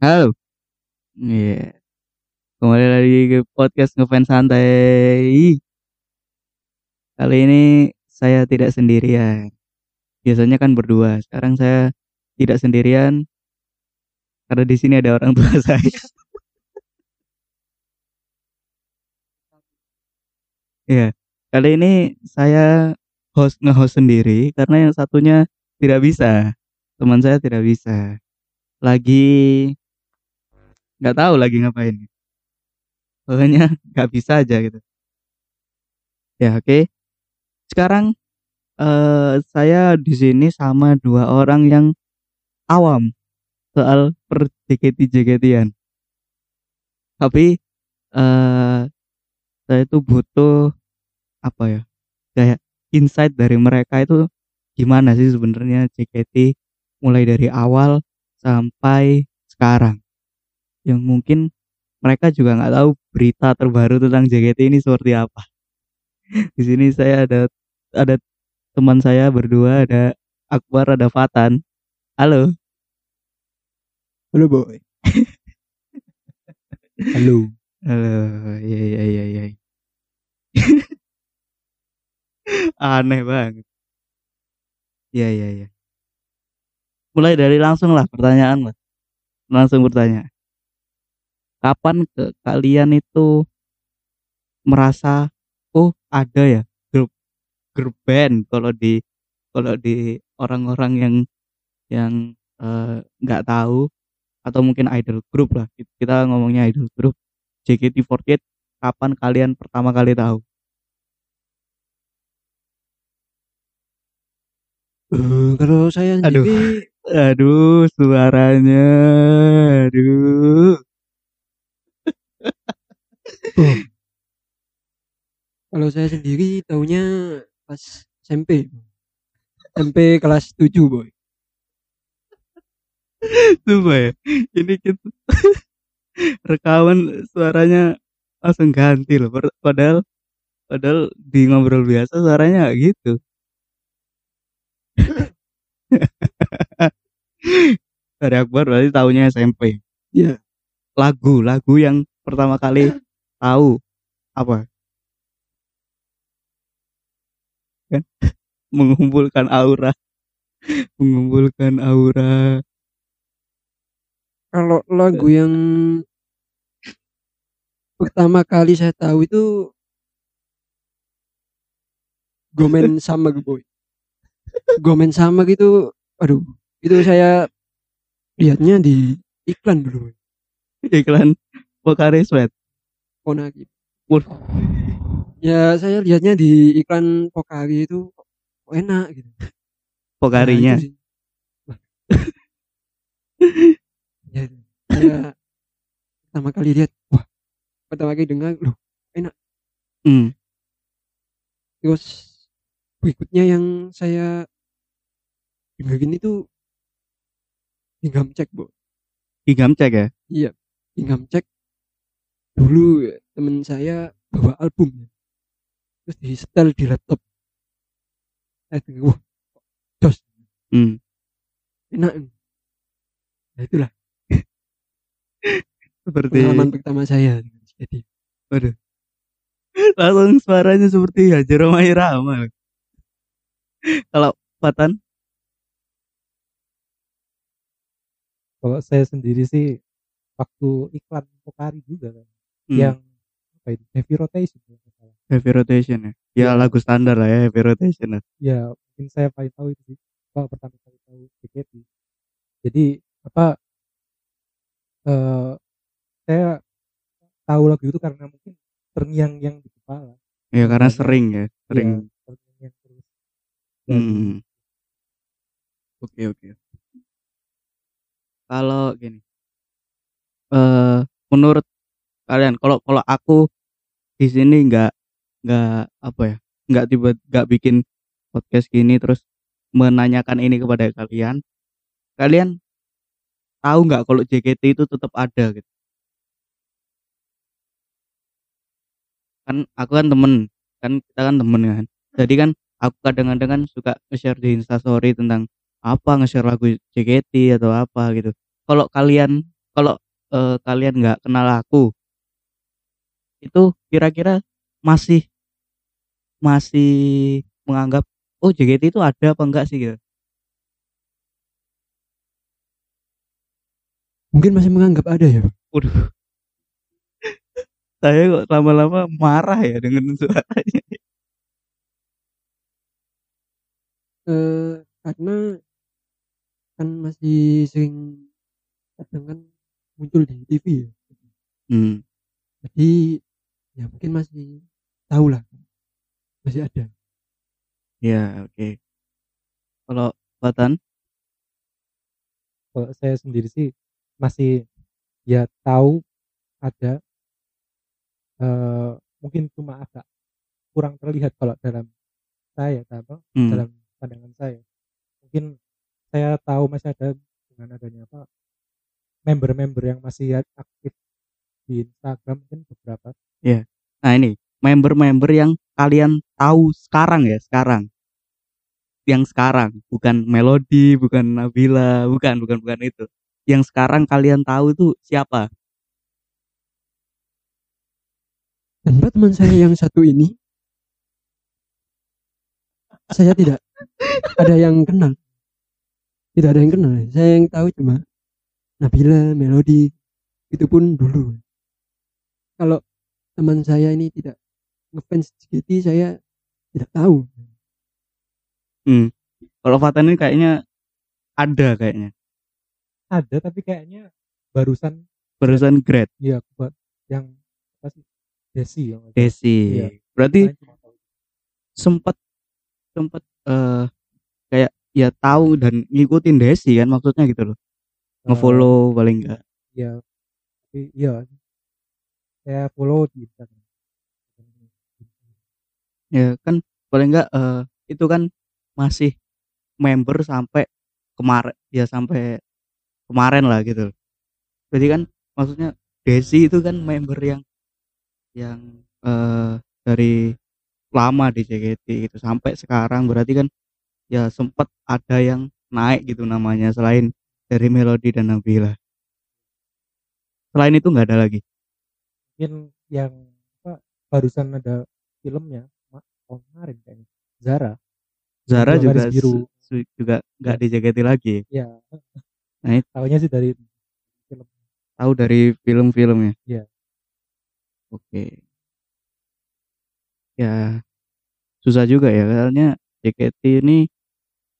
Halo. Iya. Kembali lagi ke podcast ngefans santai. Kali ini saya tidak sendirian. Biasanya kan berdua. Sekarang saya tidak sendirian karena di sini ada orang tua saya. Iya. Kali ini saya host nge-host sendiri karena yang satunya tidak bisa. Teman saya tidak bisa. Lagi nggak tahu lagi ngapain. Pokoknya nggak bisa aja gitu. Ya, oke. Sekarang eh saya di sini sama dua orang yang awam soal per JKT-JKT-an. Tapi eh saya itu butuh apa ya? Kayak insight dari mereka itu gimana sih sebenarnya JKT mulai dari awal sampai sekarang. Yang mungkin mereka juga nggak tahu berita terbaru tentang JKT ini seperti apa. Di sini saya ada ada teman saya berdua, ada Akbar, ada Fatan. Halo. Halo boy. Halo. Halo. Iya iya iya iya. Aneh banget. Iya iya iya. Mulai dari langsung lah pertanyaan lah. Langsung bertanya. Kapan ke kalian itu merasa oh ada ya grup grup band kalau di kalau di orang-orang yang yang eh, nggak tahu atau mungkin idol group lah kita ngomongnya idol group JKT48 kapan kalian pertama kali tahu Eh, kalau saya Aduh. sendiri aduh suaranya aduh oh, kalau saya sendiri tahunya pas SMP. SMP kelas 7 boy. Sumpah ya ini kita rekaman suaranya langsung ganti loh Pad- padahal padahal di ngobrol biasa suaranya gitu dari Akbar berarti tahunya SMP Iya. lagu lagu yang pertama kali tahu apa kan mengumpulkan aura mengumpulkan aura Kalau lagu yang pertama kali saya tahu itu Gomen sama boy. Gomen sama gitu. Aduh, itu saya lihatnya di iklan dulu. iklan Pocari Sweat Ponaki. Waduh. Ya saya lihatnya di iklan Pokari itu kok enak gitu. Nah, sih. Wah. ya, saya pertama kali lihat, wah, pertama kali dengar, loh, hmm. terus berikutnya yang saya dengerin itu Hinggam cek, bu. Igam cek ya Iya, Hinggam cek. Dulu ya, temen saya bawa album, terus di setel di laptop. Saya denger, wah, jos, hmm. enak. Nah itulah seperti pengalaman pertama saya dengan JKT. waduh langsung suaranya seperti Hajar Roma Irama kalau Fatan Kalau saya sendiri sih waktu iklan Pokari juga kan, hmm. yang apa itu heavy rotation kalau nggak salah. heavy rotation ya ya Iya. lagu standar lah ya heavy rotation lah Ya mungkin saya paling tahu itu sih, apa pertama kali tahu JKT. Jadi apa eh saya tahu lagu itu karena mungkin terngiang-ngiang di kepala. ya karena Iya, sering ya sering Iya, terngiang-ngiang terus. Dan Hmm. Oke oke. Kalau gini, eh menurut kalian, kalau kalau aku di sini nggak nggak apa ya, nggak tiba nggak bikin podcast gini terus menanyakan ini kepada kalian, kalian tahu nggak kalau JKT itu tetap ada gitu? Kan aku kan temen, kan kita kan temen kan. Jadi kan aku kadang-kadang kan suka nge-share di Instastory tentang apa nge-share lagu JKT atau apa gitu. Kalau kalian kalau eh, kalian nggak kenal aku itu kira-kira masih masih menganggap oh JKT itu ada apa enggak sih gitu Mungkin masih menganggap ada ya. Waduh. Saya kok lama-lama marah ya dengan suaranya. Eh karena kan masih sering kadang kan muncul di TV ya. Hmm. Jadi ya mungkin masih tahu lah masih ada. Ya, oke. Kalau Batan? kalau saya sendiri sih masih ya tahu ada eh mungkin cuma agak kurang terlihat kalau dalam saya apa Hmm. dalam pandangan saya mungkin saya tahu masih ada dengan adanya apa member-member yang masih aktif di Instagram mungkin beberapa Nah, ini member-member yang kalian tahu sekarang ya, sekarang. Yang sekarang, bukan Melody, bukan Nabila, bukan, bukan, bukan itu. Yang sekarang kalian tahu itu siapa? Tanpa teman saya yang satu ini saya tidak ada yang kenal. Tidak ada yang kenal. Saya yang tahu cuma Nabila, Melody, itu pun dulu. Kalau teman saya ini tidak ngefans JKT saya tidak tahu. Hmm. Kalau Fatan ini kayaknya ada kayaknya. ada tapi kayaknya barusan Barusan grade ya buat yang apa sih Desi yang Desi. Iya. Berarti sempat sempat eh kayak ya tahu dan ngikutin Desi kan maksudnya gitu loh. Ngefollow paling enggak. ya tapi iya saya follow di Instagram Ya kan paling enggak eh itu kan masih member sampai kemarin ya sampai kemarin lah gitu. Jadi kan maksudnya Desi itu kan member yang yang eh dari lama di JKT gitu sampai sekarang berarti kan ya sempat ada yang naik gitu namanya selain dari Melody dan Nabila. Selain itu nggak ada lagi. Mungkin yang apa barusan ada filmnya tahun kemarin kayaknya Zara Zara juga Garis Biru. su- juga nggak di JKT lagi. ya Nah, itu- tahunya sih dari film Tahu dari film-filmnya. Iya. Oke. Ya susah juga ya karena JKT ini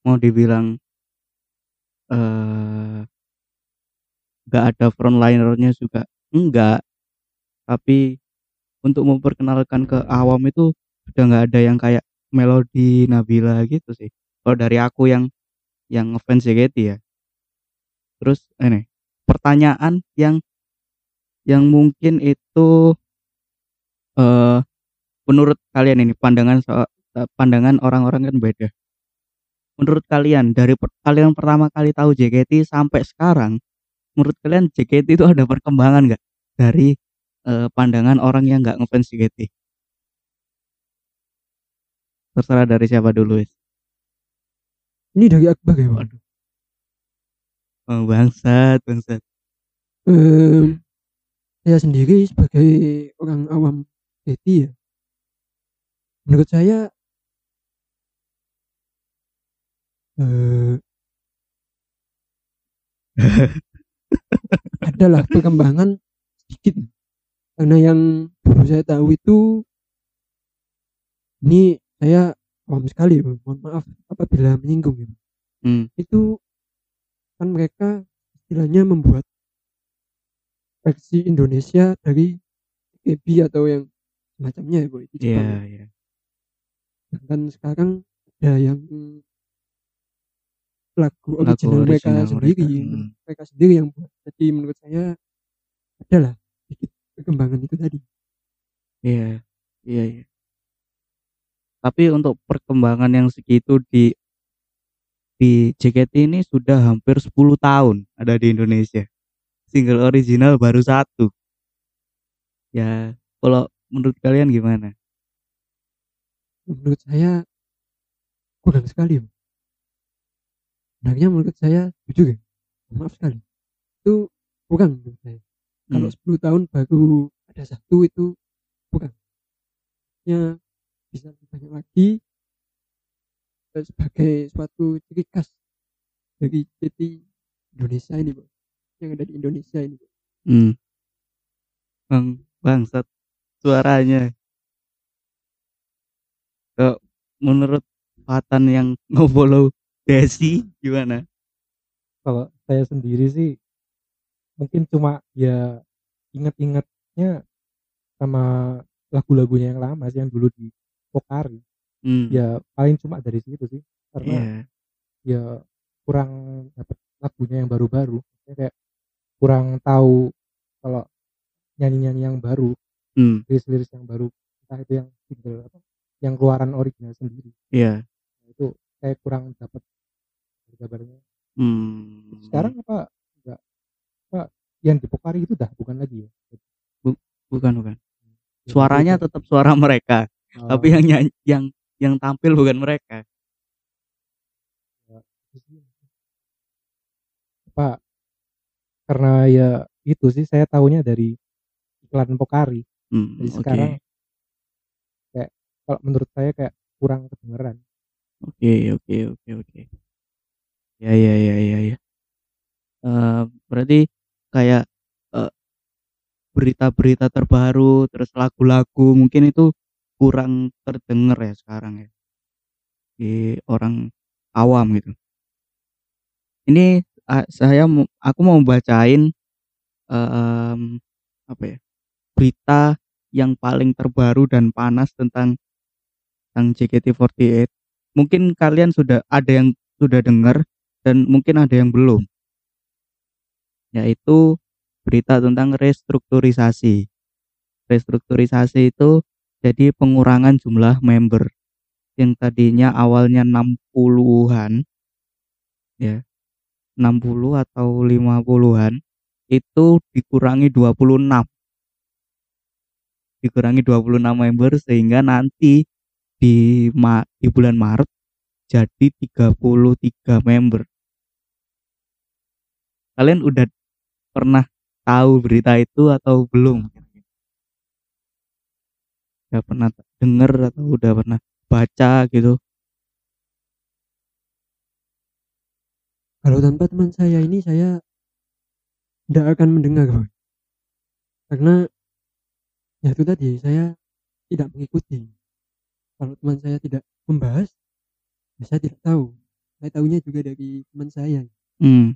mau dibilang eh nggak ada frontlinernya juga enggak tapi untuk memperkenalkan ke awam itu sudah nggak ada yang kayak Melody Nabila gitu sih. Kalau dari aku yang yang ngefans JKT ya. Terus ini pertanyaan yang yang mungkin itu eh menurut kalian ini pandangan so- eh, pandangan orang-orang kan beda. Menurut kalian dari per- kalian pertama kali tahu JKT sampai sekarang menurut kalian JKT itu ada perkembangan nggak? Dari eh, pandangan orang yang nggak ngefans JKT terserah dari siapa dulu Wis. Ini dari Akbar ya, Pak? Oh, bangsat bangsat Em, saya sendiri sebagai orang awam JKT ya. Menurut saya eh adalah perkembangan sedikit karena yang dulu saya tahu itu ini saya awam sekali mohon maaf apabila menyinggung ya. hmm. itu kan mereka istilahnya membuat versi Indonesia dari KB atau yang semacamnya ya boy di iya Jepang. iya Dan sekarang ada yang lagu Lagu original mereka original sendiri, mereka, hmm. mereka sendiri yang buat. Jadi menurut saya adalah perkembangan itu tadi. Iya, iya, iya. Tapi untuk perkembangan yang segitu di di JKT ini sudah hampir 10 tahun ada di Indonesia. Single original baru satu. Ya, kalau menurut kalian gimana? Menurut saya kurang sekali. Sebenarnya menurut saya jujur ya, maaf sekali. Itu kurang menurut saya kalau Hmm. 10 tahun baru ada satu itu kurang ya bisa lebih banyak lagi eh, sebagai suatu ciri khas dari JKT Indonesia ini bro yang ada di Indonesia ini Bro. Hmm. Bang, bangsat suaranya. Kok menurut Fatan yang nge-follow Desi gimana? kalau saya sendiri sih mungkin cuma ya inget-ingetnya sama lagu-lagunya yang lama sih yang dulu di Pokari Hmm. ya paling cuma dari situ sih karena Iya. ya kurang dapet lagunya yang baru-baru kayak kurang tahu kalau nyanyi-nyanyi yang baru Hmm. liris-liris yang baru entah itu yang single apa yang keluaran original sendiri Iya. Nah, itu saya kurang dapat kabarnya Hmm. sekarang apa apa yang di Pokari itu dah bukan lagi ya bukan bukan. Suaranya tetap suara mereka, oh, tapi yang nyanyi, yang yang tampil bukan mereka. apa karena ya itu sih saya tahunya dari iklan Pokari Hmm. jadi Oke. sekarang kayak kalau menurut saya kayak kurang kedengeran Oke, oke, oke, oke. Ya, ya, ya, ya, ya. Eh, berarti kayak eh, berita-berita terbaru, terus lagu-lagu mungkin itu kurang terdengar ya sekarang ya. Di orang awam gitu. Ini ah, saya aku mau bacain em, apa ya berita yang paling terbaru dan panas tentang tentang JKT48 mungkin kalian sudah ada yang sudah dengar dan mungkin ada yang belum yaitu berita tentang restrukturisasi restrukturisasi itu jadi pengurangan jumlah member yang tadinya awalnya 60-an ya 60 atau 50-an itu dikurangi 26 dikurangi 26 member sehingga nanti di ma- di bulan Maret jadi 33 member. Kalian udah pernah tahu berita itu atau belum? Udah pernah denger atau udah pernah baca gitu? kalau tanpa teman saya ini saya tidak akan mendengar bro. karena ya itu tadi saya tidak mengikuti kalau teman saya tidak membahas ya saya tidak tahu saya tahunya juga dari teman saya Hmm.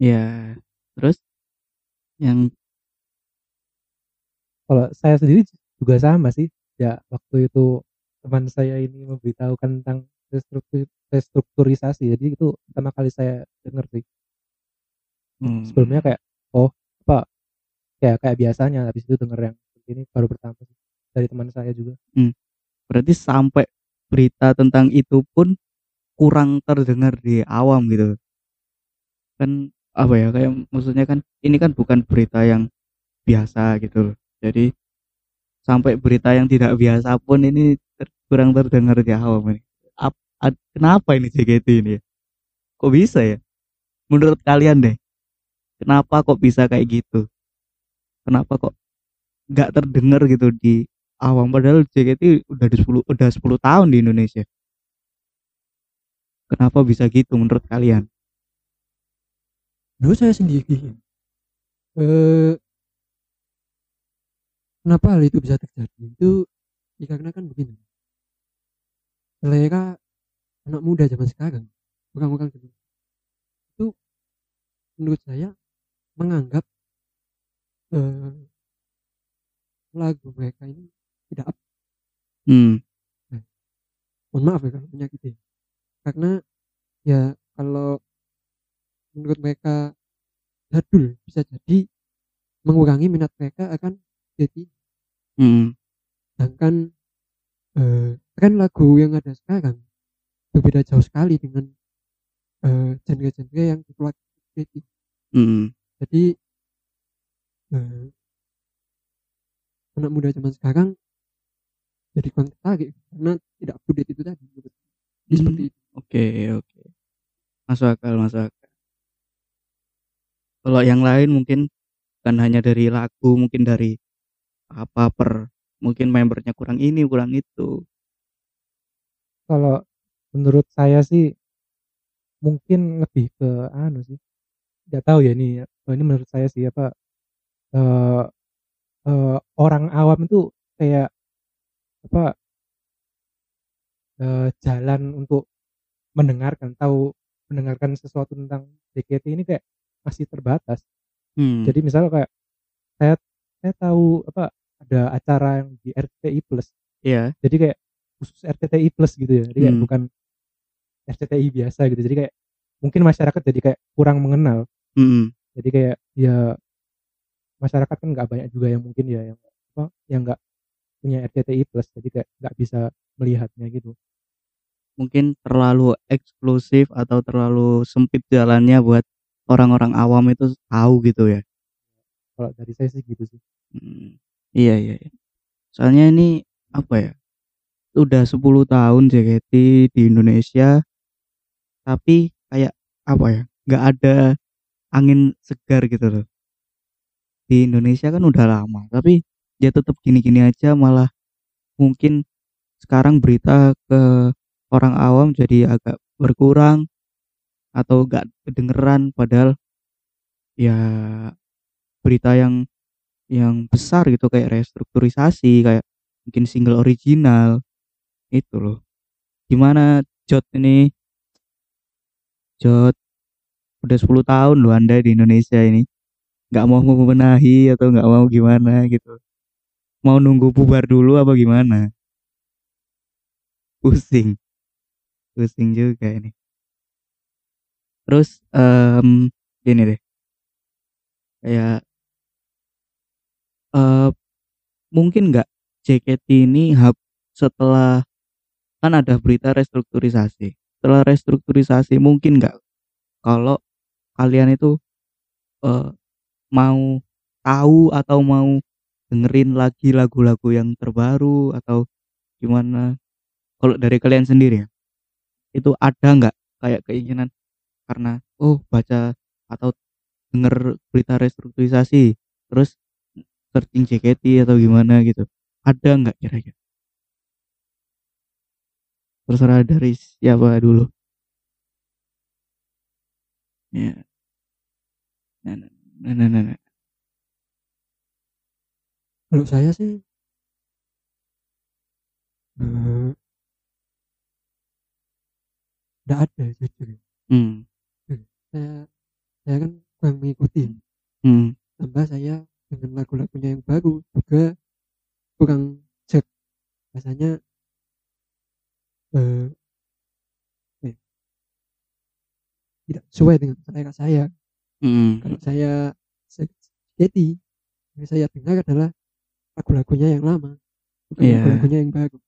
Ya, terus? Yang kalau saya sendiri juga sama sih ya waktu itu teman saya ini memberitahukan tentang restruktur restrukturisasi jadi itu pertama kali saya dengar sih. Hmm, sebelumnya kayak oh apa? Kayak kayak biasanya habis itu denger yang ini baru pertama sih dari teman saya juga. Berarti sampai berita tentang itu pun kurang terdengar di awam gitu? Kan apa ya kayak maksudnya kan ini kan bukan berita yang biasa gitu loh. Jadi sampai berita yang tidak biasa pun ini ter- kurang terdengar di awam ini. Ap- kenapa ini JKT ini ya? kok bisa ya? Menurut kalian deh kenapa kok bisa kayak gitu? Kenapa kok nggak terdengar gitu di awam? Padahal JKT udah di 10 udah 10 tahun di Indonesia. Kenapa bisa gitu menurut kalian menurut saya sendiri. Eh, kenapa hal itu bisa terjadi? Itu dikarenakan begini. Selera anak muda zaman sekarang orang-orang zaman itu menurut saya menganggap eh, lagu mereka ini tidak up. hmm. Mohon maaf ya kalau menyakiti. Karena ya kalau menurut mereka jadul bisa jadi mengurangi minat mereka akan jadi hmm. Sedangkan eh, tren lagu yang ada sekarang berbeda jauh sekali dengan eh, genre-genre yang dikeluarkan jadi hmm. Jadi eh, anak muda zaman sekarang jadi kurang tertarik karena tidak up to date itu tadi. Jadi Hmm. seperti itu. Oke oke. Masuk akal masuk akal Kalau yang lain mungkin bukan hanya dari lagu, mungkin dari apa per mungkin membernya kurang ini, kurang itu. Kalau menurut saya sih mungkin lebih ke anu sih. Nggak tahu ya ini oh, ini menurut saya sih apa eh eh, orang awam itu kayak apa eh, jalan untuk mendengarkan tahu mendengarkan sesuatu tentang JKT ini kayak masih terbatas. Hmm. Jadi misalnya kayak saya saya tahu apa ada acara yang di RCTI Plus. Iya. Jadi kayak khusus RCTI Plus gitu ya. Jadi kayak Hmm. bukan RCTI biasa gitu. Jadi kayak mungkin masyarakat jadi kayak kurang mengenal. Mm-mm. Jadi kayak ya masyarakat kan nggak banyak juga yang mungkin ya yang apa yang nggak punya RCTI Plus. Jadi kayak nggak bisa melihatnya gitu. Mungkin terlalu eksklusif atau terlalu sempit jalannya buat orang-orang awam itu tahu gitu ya. Kalau dari saya sih gitu sih. Hmm. Iya, iya, iya. Soalnya ini apa ya? Udah 10 tahun JKT di Indonesia tapi kayak apa ya? nggak ada angin segar gitu loh. Di Indonesia kan udah lama, tapi dia tetap gini-gini aja malah mungkin sekarang berita ke orang awam jadi agak berkurang atau nggak kedengeran padahal ya berita yang yang besar gitu kayak restrukturisasi kayak mungkin single original itu loh. Gimana Jot ini? Jot udah 10 tahun loh anda di Indonesia ini. Nggak mau membenahi atau nggak mau gimana gitu. Mau nunggu bubar dulu apa gimana? Pusing. Pusing juga ini terus em gini deh. Kayak eh mungkin nggak JKT ini hub setelah kan ada berita restrukturisasi. Setelah restrukturisasi mungkin nggak? Kalau kalian itu eh, mau tahu atau mau dengerin lagi lagu-lagu yang terbaru atau gimana? Kalau dari kalian sendiri ya itu ada nggak kayak keinginan karena oh baca atau denger berita restrukturisasi terus searching JKT atau gimana gitu. Ada nggak kira-kira? Terserah dari siapa dulu. Ya. Nah, nah, nah, nah, nah, nah. Kalau saya sih eh, nggak ada jujur. hmm Saya saya kan kurang mengikuti. hmm Tambah saya dengan lagu-lagunya yang baru juga kurang cek. Rasanya eh, eh, tidak sesuai dengan selera saya. hmm Kalau saya jadi yang saya dengar adalah lagu-lagunya yang lama, bukan Iya. lagu-lagunya yang baru.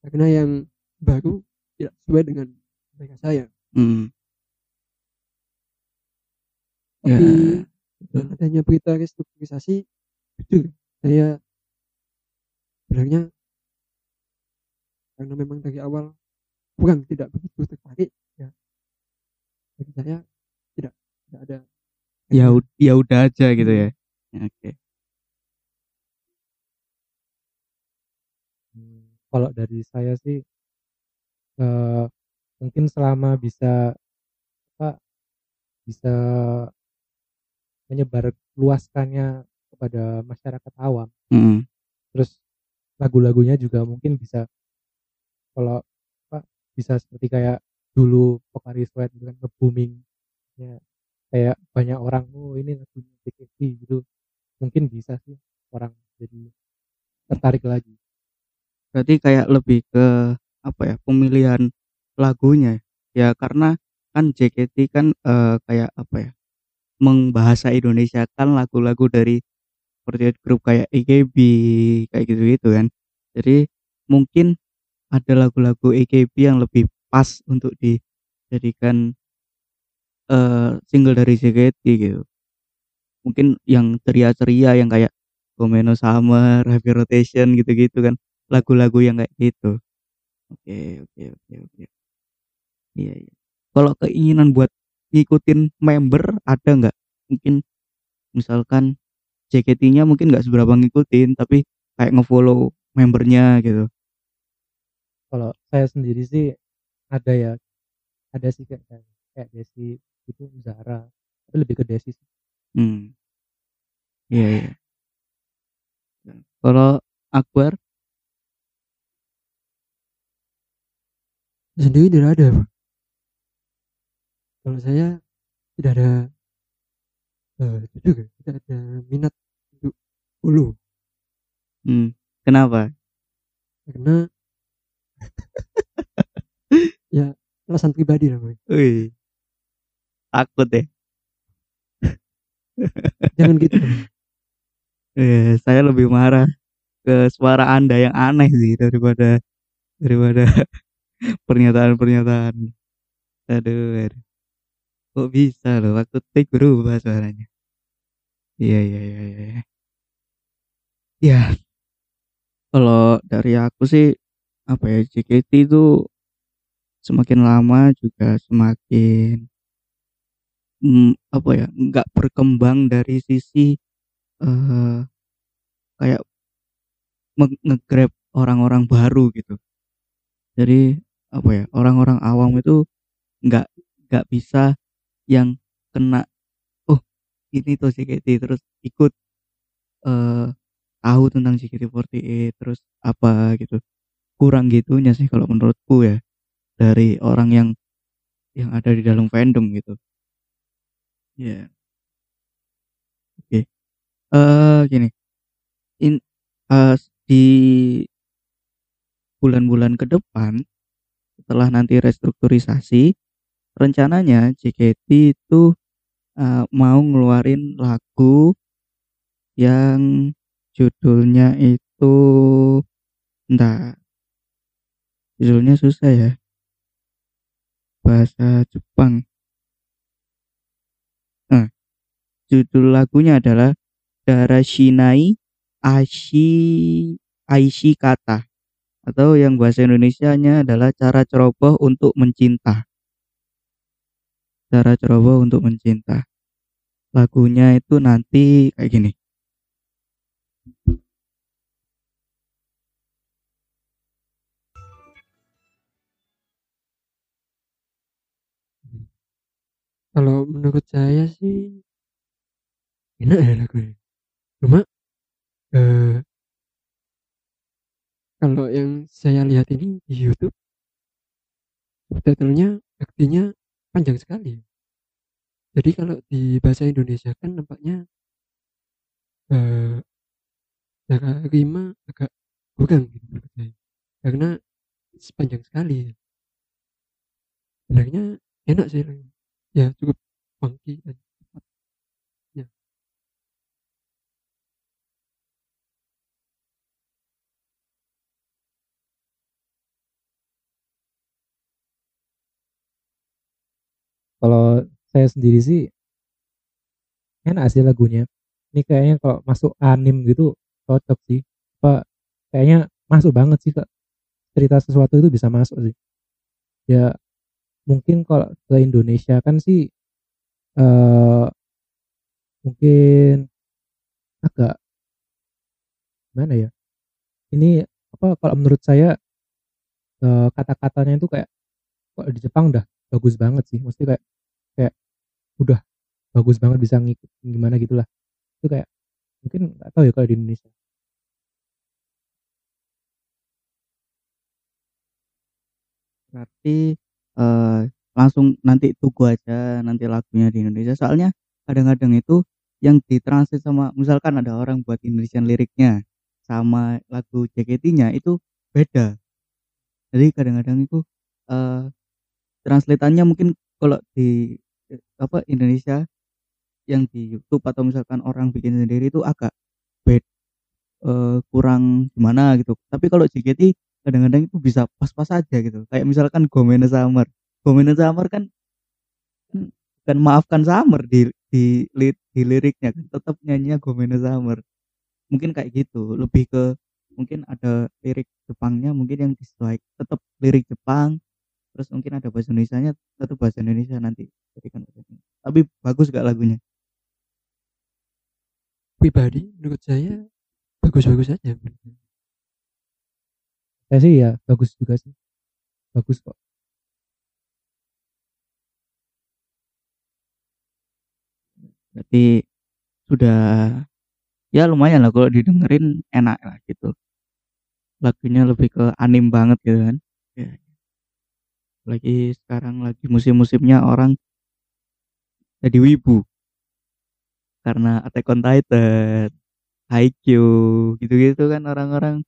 Karena yang baru tidak sesuai dengan selera saya. hmm Tapi dengan adanya berita restrukturisasi, jujur saya sebenarnya karena memang dari awal kurang tidak begitu tertarik ya. Bagi saya tidak tidak ada. Ya ya udah aja gitu ya oke. Hmm, kalau dari saya sih eh, mungkin selama bisa apa bisa menyebar luaskannya kepada masyarakat awam. Hmm terus lagu-lagunya juga mungkin bisa kalau apa bisa seperti kayak dulu Pokari Sweat gitu kan nge-booming ya kayak banyak orang oh ini lagunya JKT gitu. Mungkin bisa sih orang jadi tertarik lagi. Berarti kayak lebih ke apa ya pemilihan lagunya ya? Karena kan JKT kan eh, kayak apa ya mengbahasa Indonesia kan lagu-lagu dari seperti grup kayak AKB kayak gitu-gitu kan. Jadi mungkin ada lagu-lagu AKB yang lebih pas untuk dijadikan eh, single dari JKT gitu. Mungkin yang ceria-ceria yang kayak Gomeno Summer, Heavy Rotation gitu-gitu kan. Lagu-lagu yang kayak gitu. Oke oke oke oke. Iya iya. Kalau keinginan buat ngikutin member ada nggak? Mungkin misalkan JKT-nya mungkin nggak seberapa ngikutin tapi kayak ngefollow membernya gitu. Kalau saya sendiri sih ada ya ada sih kayak kayak Desi itu Zara tapi lebih ke Desi sih. hmm. Iya iya. Kalau Akbar? Sendiri tidak ada. Pak. Kalau saya tidak ada eh itu juga tidak ada minat untuk follow hmm kenapa karena ya alasan pribadi lah. Wih. takut ya jangan gitu Eh, saya lebih marah ke suara anda yang aneh sih daripada daripada pernyataan-pernyataan aduh, aduh. Kok bisa loh? Waktu take berubah suaranya. Iya iya iya iya ya kalau dari aku sih apa ya JKT itu semakin lama juga semakin mm, apa ya nggak berkembang dari sisi eh kayak nge- nge-grab orang-orang baru gitu. Jadi apa ya orang-orang awam itu nggak nggak bisa yang kena oh ini tuh JKT terus ikut eh tahu tentang JKT48 terus apa gitu. Kurang gitunya sih kalau menurutku ya dari orang yang yang ada di dalam fandom gitu. Ya. Oke. Eh gini. In eh, di bulan-bulan ke depan setelah nanti restrukturisasi rencananya JKT itu eh, mau ngeluarin lagu yang judulnya itu entar judulnya susah ya. Bahasa Jepang. Nah, judul lagunya adalah Darashinai Ashi Aishi Kata atau yang bahasa Indonesianya adalah cara ceroboh untuk mencinta cara ceroboh untuk mencinta lagunya itu nanti kayak gini. Kalau menurut saya sih enak ya lagunya. Cuma eh kalau yang saya lihat ini di YouTube subtitlenya artinya panjang sekali. Jadi kalau di bahasa Indonesia kan nampaknya eh cara rima agak kurang gitu karena sepanjang sekali. Sebenarnya enak sih ya cukup funky dan kalau saya sendiri sih enak sih lagunya. Ini kayaknya kalau masuk anim gitu cocok sih. Apa kayaknya masuk banget sih kak. Cerita sesuatu itu bisa masuk sih. Ya mungkin kalau ke Indonesia kan sih eh mungkin agak gimana ya? Ini apa kalau menurut saya eh, kata-katanya itu kayak kok di Jepang udah bagus banget sih. Mesti kayak udah bagus banget bisa ngikut gimana gitulah. Itu kayak mungkin nggak tahu ya kalau di Indonesia. Berarti eh, langsung nanti tunggu aja nanti lagunya di Indonesia. Soalnya kadang-kadang itu yang ditranslate sama misalkan ada orang buat Indonesian liriknya sama lagu JKT-nya itu beda. Jadi kadang-kadang itu eh translatannya mungkin kalau di apa Indonesia yang di YouTube atau misalkan orang bikin sendiri itu agak bed eh, kurang gimana gitu. Tapi kalau JKT kadang-kadang itu bisa pas-pas aja gitu. Kayak misalkan Gomena Summer. Gomena Summer kan kan maafkan Summer di di li- di liriknya kan tetap nyanyinya Gomena Summer. Mungkin kayak gitu. Lebih ke mungkin ada lirik Jepangnya mungkin yang disesuaikan tetap lirik Jepang terus mungkin ada bahasa Indonesianya tetap bahasa Indonesia nanti jadikan tapi bagus gak lagunya? Pribadi menurut saya bagus-bagus aja. Saya sih ya bagus juga sih. Bagus kok. Berarti sudah ya lumayan lah kalau didengerin enak lah gitu. Lagunya lebih ke anim banget gitu kan. Lagi sekarang lagi musim-musimnya orang jadi wibu. Karena Attack on Titan, Haikyuu gitu-gitu kan orang-orang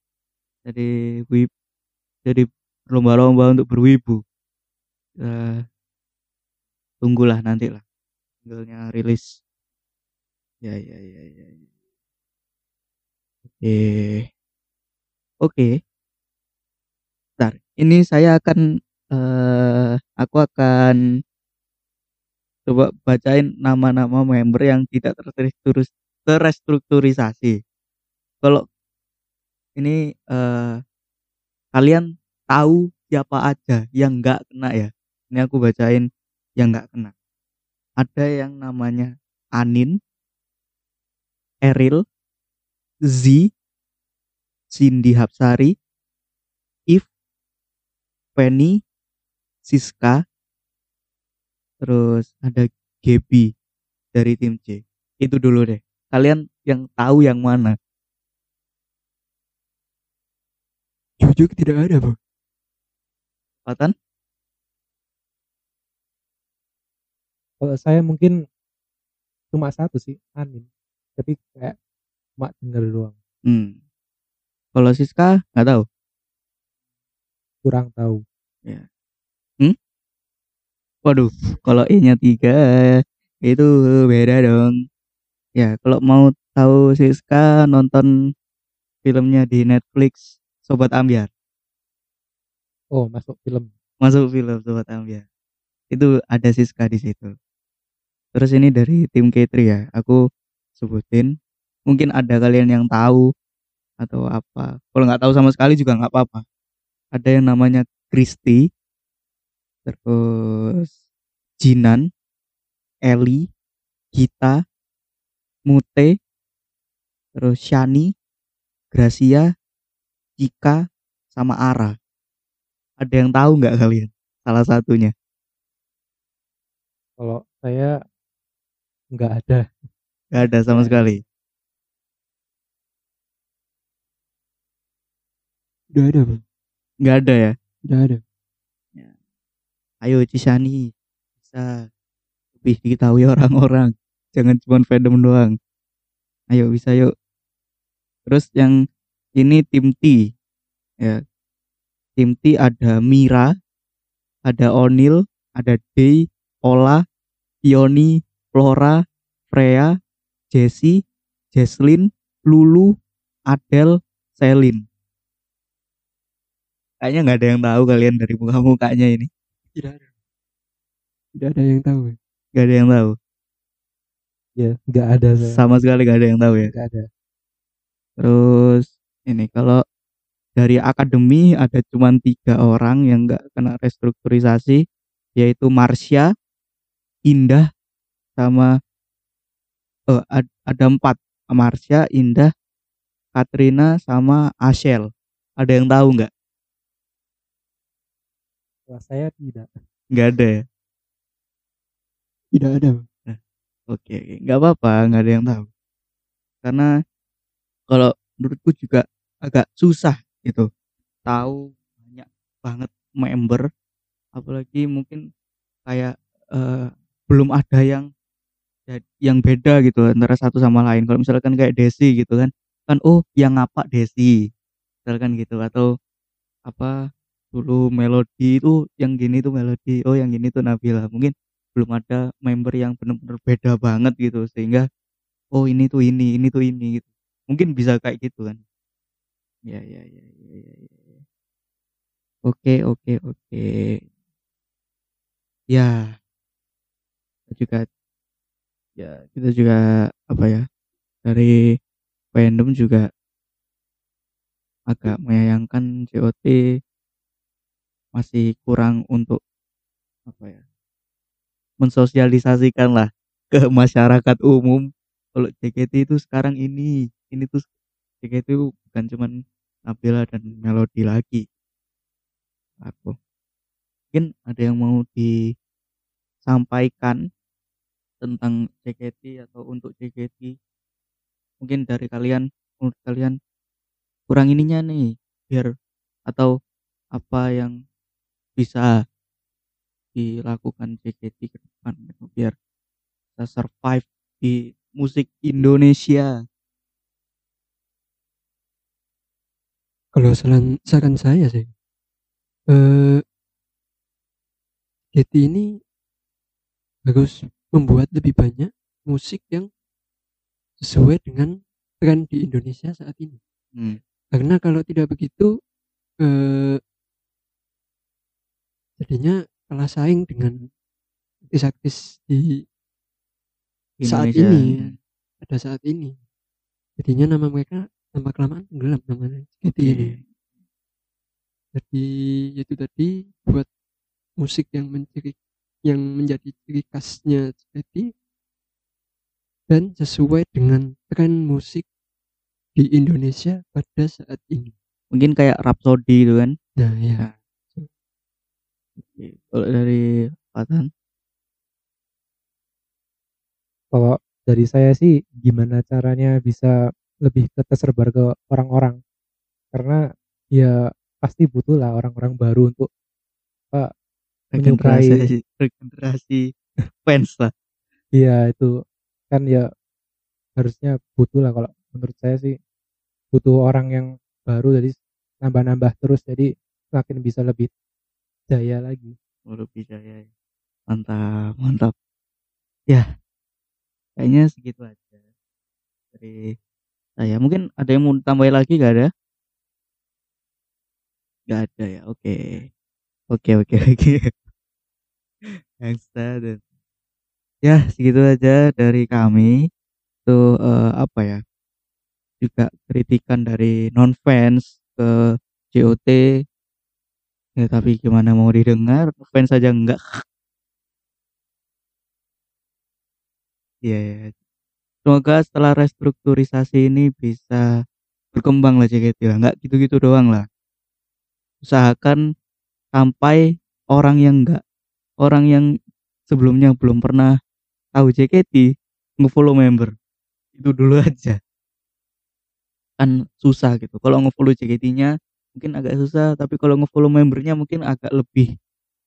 jadi wib jadi lomba-lomba untuk berwibu. Ya, tunggulah nanti lah singlenya rilis. Ya ya ya ya, ya. oke. Oke. Bentar, ini saya akan eh aku akan coba bacain nama-nama member yang tidak terrestrukturisasi kalau ini eh kalian tahu siapa aja yang nggak kena ya? Ini aku bacain yang nggak kena. Ada yang namanya Anin Eril Z Cindy Hapsari If Penny Siska. Terus ada Gebi dari tim C itu dulu deh. Kalian yang tahu yang mana? Jujur tidak ada bang Patan? Kalau saya mungkin cuma satu sih Anin. Tapi kayak cuma denger doang. Hmm. kalau Siska nggak tahu? Kurang tahu. Hmm? Waduh kalau E nya tiga itu beda dong. Ya kalau mau tahu Siska nonton filmnya di Netflix Sobat Ambiar. Oh masuk film. Masuk film Sobat Ambiar. Itu ada Siska di situ. Terus ini dari tim K3 ya aku sebutin. Mungkin ada kalian yang tahu atau apa. Kalau nggak tahu sama sekali juga nggak apa-apa. Ada yang namanya Kristi terus Jinan Eli Gita Mute terus Shani Gracia Cika sama Ara. Ada yang tahu nggak kalian? Salah satunya. Kalau saya nggak ada. Nggak ada sama sekali? Tidak ada bang nggak ada ya? Tidak ada ayo Cisani bisa lebih diketahui orang-orang. Jangan cuma fandom doang. Ayo bisa yuk. Terus yang ini tim T. Ya. Tim T ada Mira ada Onil ada Day Ola Pioni Flora Freya Jessie Jesslyn Lulu Adele Selin. Kayaknya nggak ada yang tahu kalian dari muka-mukanya ini tidak ada tidak ada yang tahu Bang. nggak ada yang tahu ya nggak ada saya sama sekali nggak ada yang tahu ya nggak ada Terus ini kalau dari akademi ada cuma tiga orang yang nggak kena restrukturisasi yaitu Marsha, Indah, sama eh, ad- ada empat Marsha, Indah, Katrina, sama Ashel. Ada yang tahu nggak? Wah, saya tidak Nggak ada ya. tidak ada Bang. Oke, oke. nggak apa-apa, nggak ada yang tahu. Karena kalau menurutku juga agak susah gitu. Tahu banyak banget member, apalagi mungkin kayak eh, belum ada yang yang beda gitu antara satu sama lain. Kalau misalkan kayak Desi gitu kan, kan oh yang apa Desi, misalkan gitu atau apa dulu melodi itu yang gini tuh melodi, oh yang gini tuh Nabila. Mungkin belum ada member yang bener-bener beda banget gitu sehingga oh ini tuh ini, ini tuh ini gitu. Mungkin bisa kayak gitu kan. Ya ya ya ya ya. ya, ya. Oke oke oke. Ya. Kita juga ya kita juga apa ya dari fandom juga agak menyayangkan COT masih kurang untuk apa ya mensosialisasikan lah ke masyarakat umum. Kalau JKT itu sekarang ini ini tuh JKT itu bukan cuman Nabila dan Melody lagi. Aku. Mungkin ada yang mau disampaikan tentang JKT atau untuk JKT mungkin dari kalian menurut kalian kurang ininya nih biar atau apa yang bisa dilakukan JKT ke depan gitu, biar bisa survive di musik Indonesia Kalau saran saran saya sih, eh JKT ini harus membuat lebih banyak musik yang sesuai dengan tren di Indonesia saat ini. hmm. Karena kalau tidak begitu, eh jadinya kalah saing dengan artis-artis di saat Indonesia ini ya. pada saat ini. Jadinya nama mereka lama kelamaan tenggelam namanya Oke. ini. Jadi itu tadi buat musik yang menciri yang menjadi ciri khasnya JKT dan sesuai dengan tren musik di Indonesia pada saat ini. mungkin kayak Rhapsody itu kan Nah ya, Nah. Kalau dari Fatan Kalau dari saya sih gimana caranya bisa lebih ke tersebar ke orang-orang. Karena ya pasti butuh lah orang-orang baru untuk Menyukai. regenerasi regenerasi fans lah Iya itu kan ya harusnya butuh lah kalau menurut saya sih butuh orang yang baru jadi nambah-nambah terus jadi semakin bisa lebih jaya lagi. Jaya ya. mantap mantap. Ya kayaknya segitu aja dari saya. Mungkin ada yang mau tambahin lagi gak ada? Gak ada ya? Oke. Oke oke oke. Gangsta dan ya segitu aja dari kami. Itu eh, apa ya? Juga kritikan dari non fans ke JOT ya tapi gimana mau didengar fans saja enggak Iya, ya. Semoga setelah restrukturisasi ini bisa berkembang lah JKT lah. Nggak gitu-gitu doang lah. Usahakan sampai orang yang enggak, orang yang sebelumnya belum pernah tahu JKT, nge-follow member. Itu dulu aja. Kan susah gitu. Kalau nge-follow JKT-nya mungkin agak susah, tapi kalau nge-follow membernya mungkin agak lebih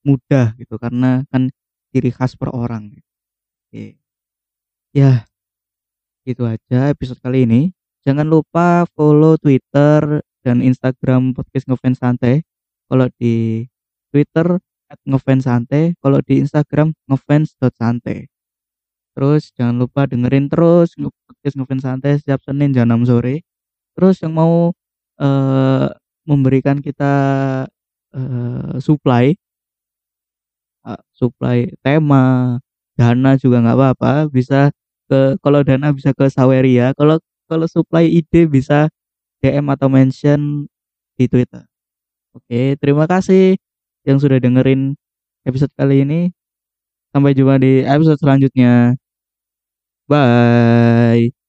mudah gitu. Karena kan ciri khas per orang. Oke. Ya, gitu aja episode kali ini. Jangan lupa follow Twitter dan Instagram podcast ngefans santai. Kalau di Twitter ngefans santai, kalau di Instagram ngefans.santai. Terus jangan lupa dengerin terus podcast ngefans santai setiap Senin jam 6 sore. Terus yang mau eh, memberikan kita eh, supply. Eh, supply tema dana juga nggak apa-apa bisa ke kalau dana bisa ke Saweria kalau kalau supply ide bisa DM atau mention di Twitter. Oke terima kasih yang sudah dengerin episode kali ini. Sampai jumpa di episode selanjutnya. Bye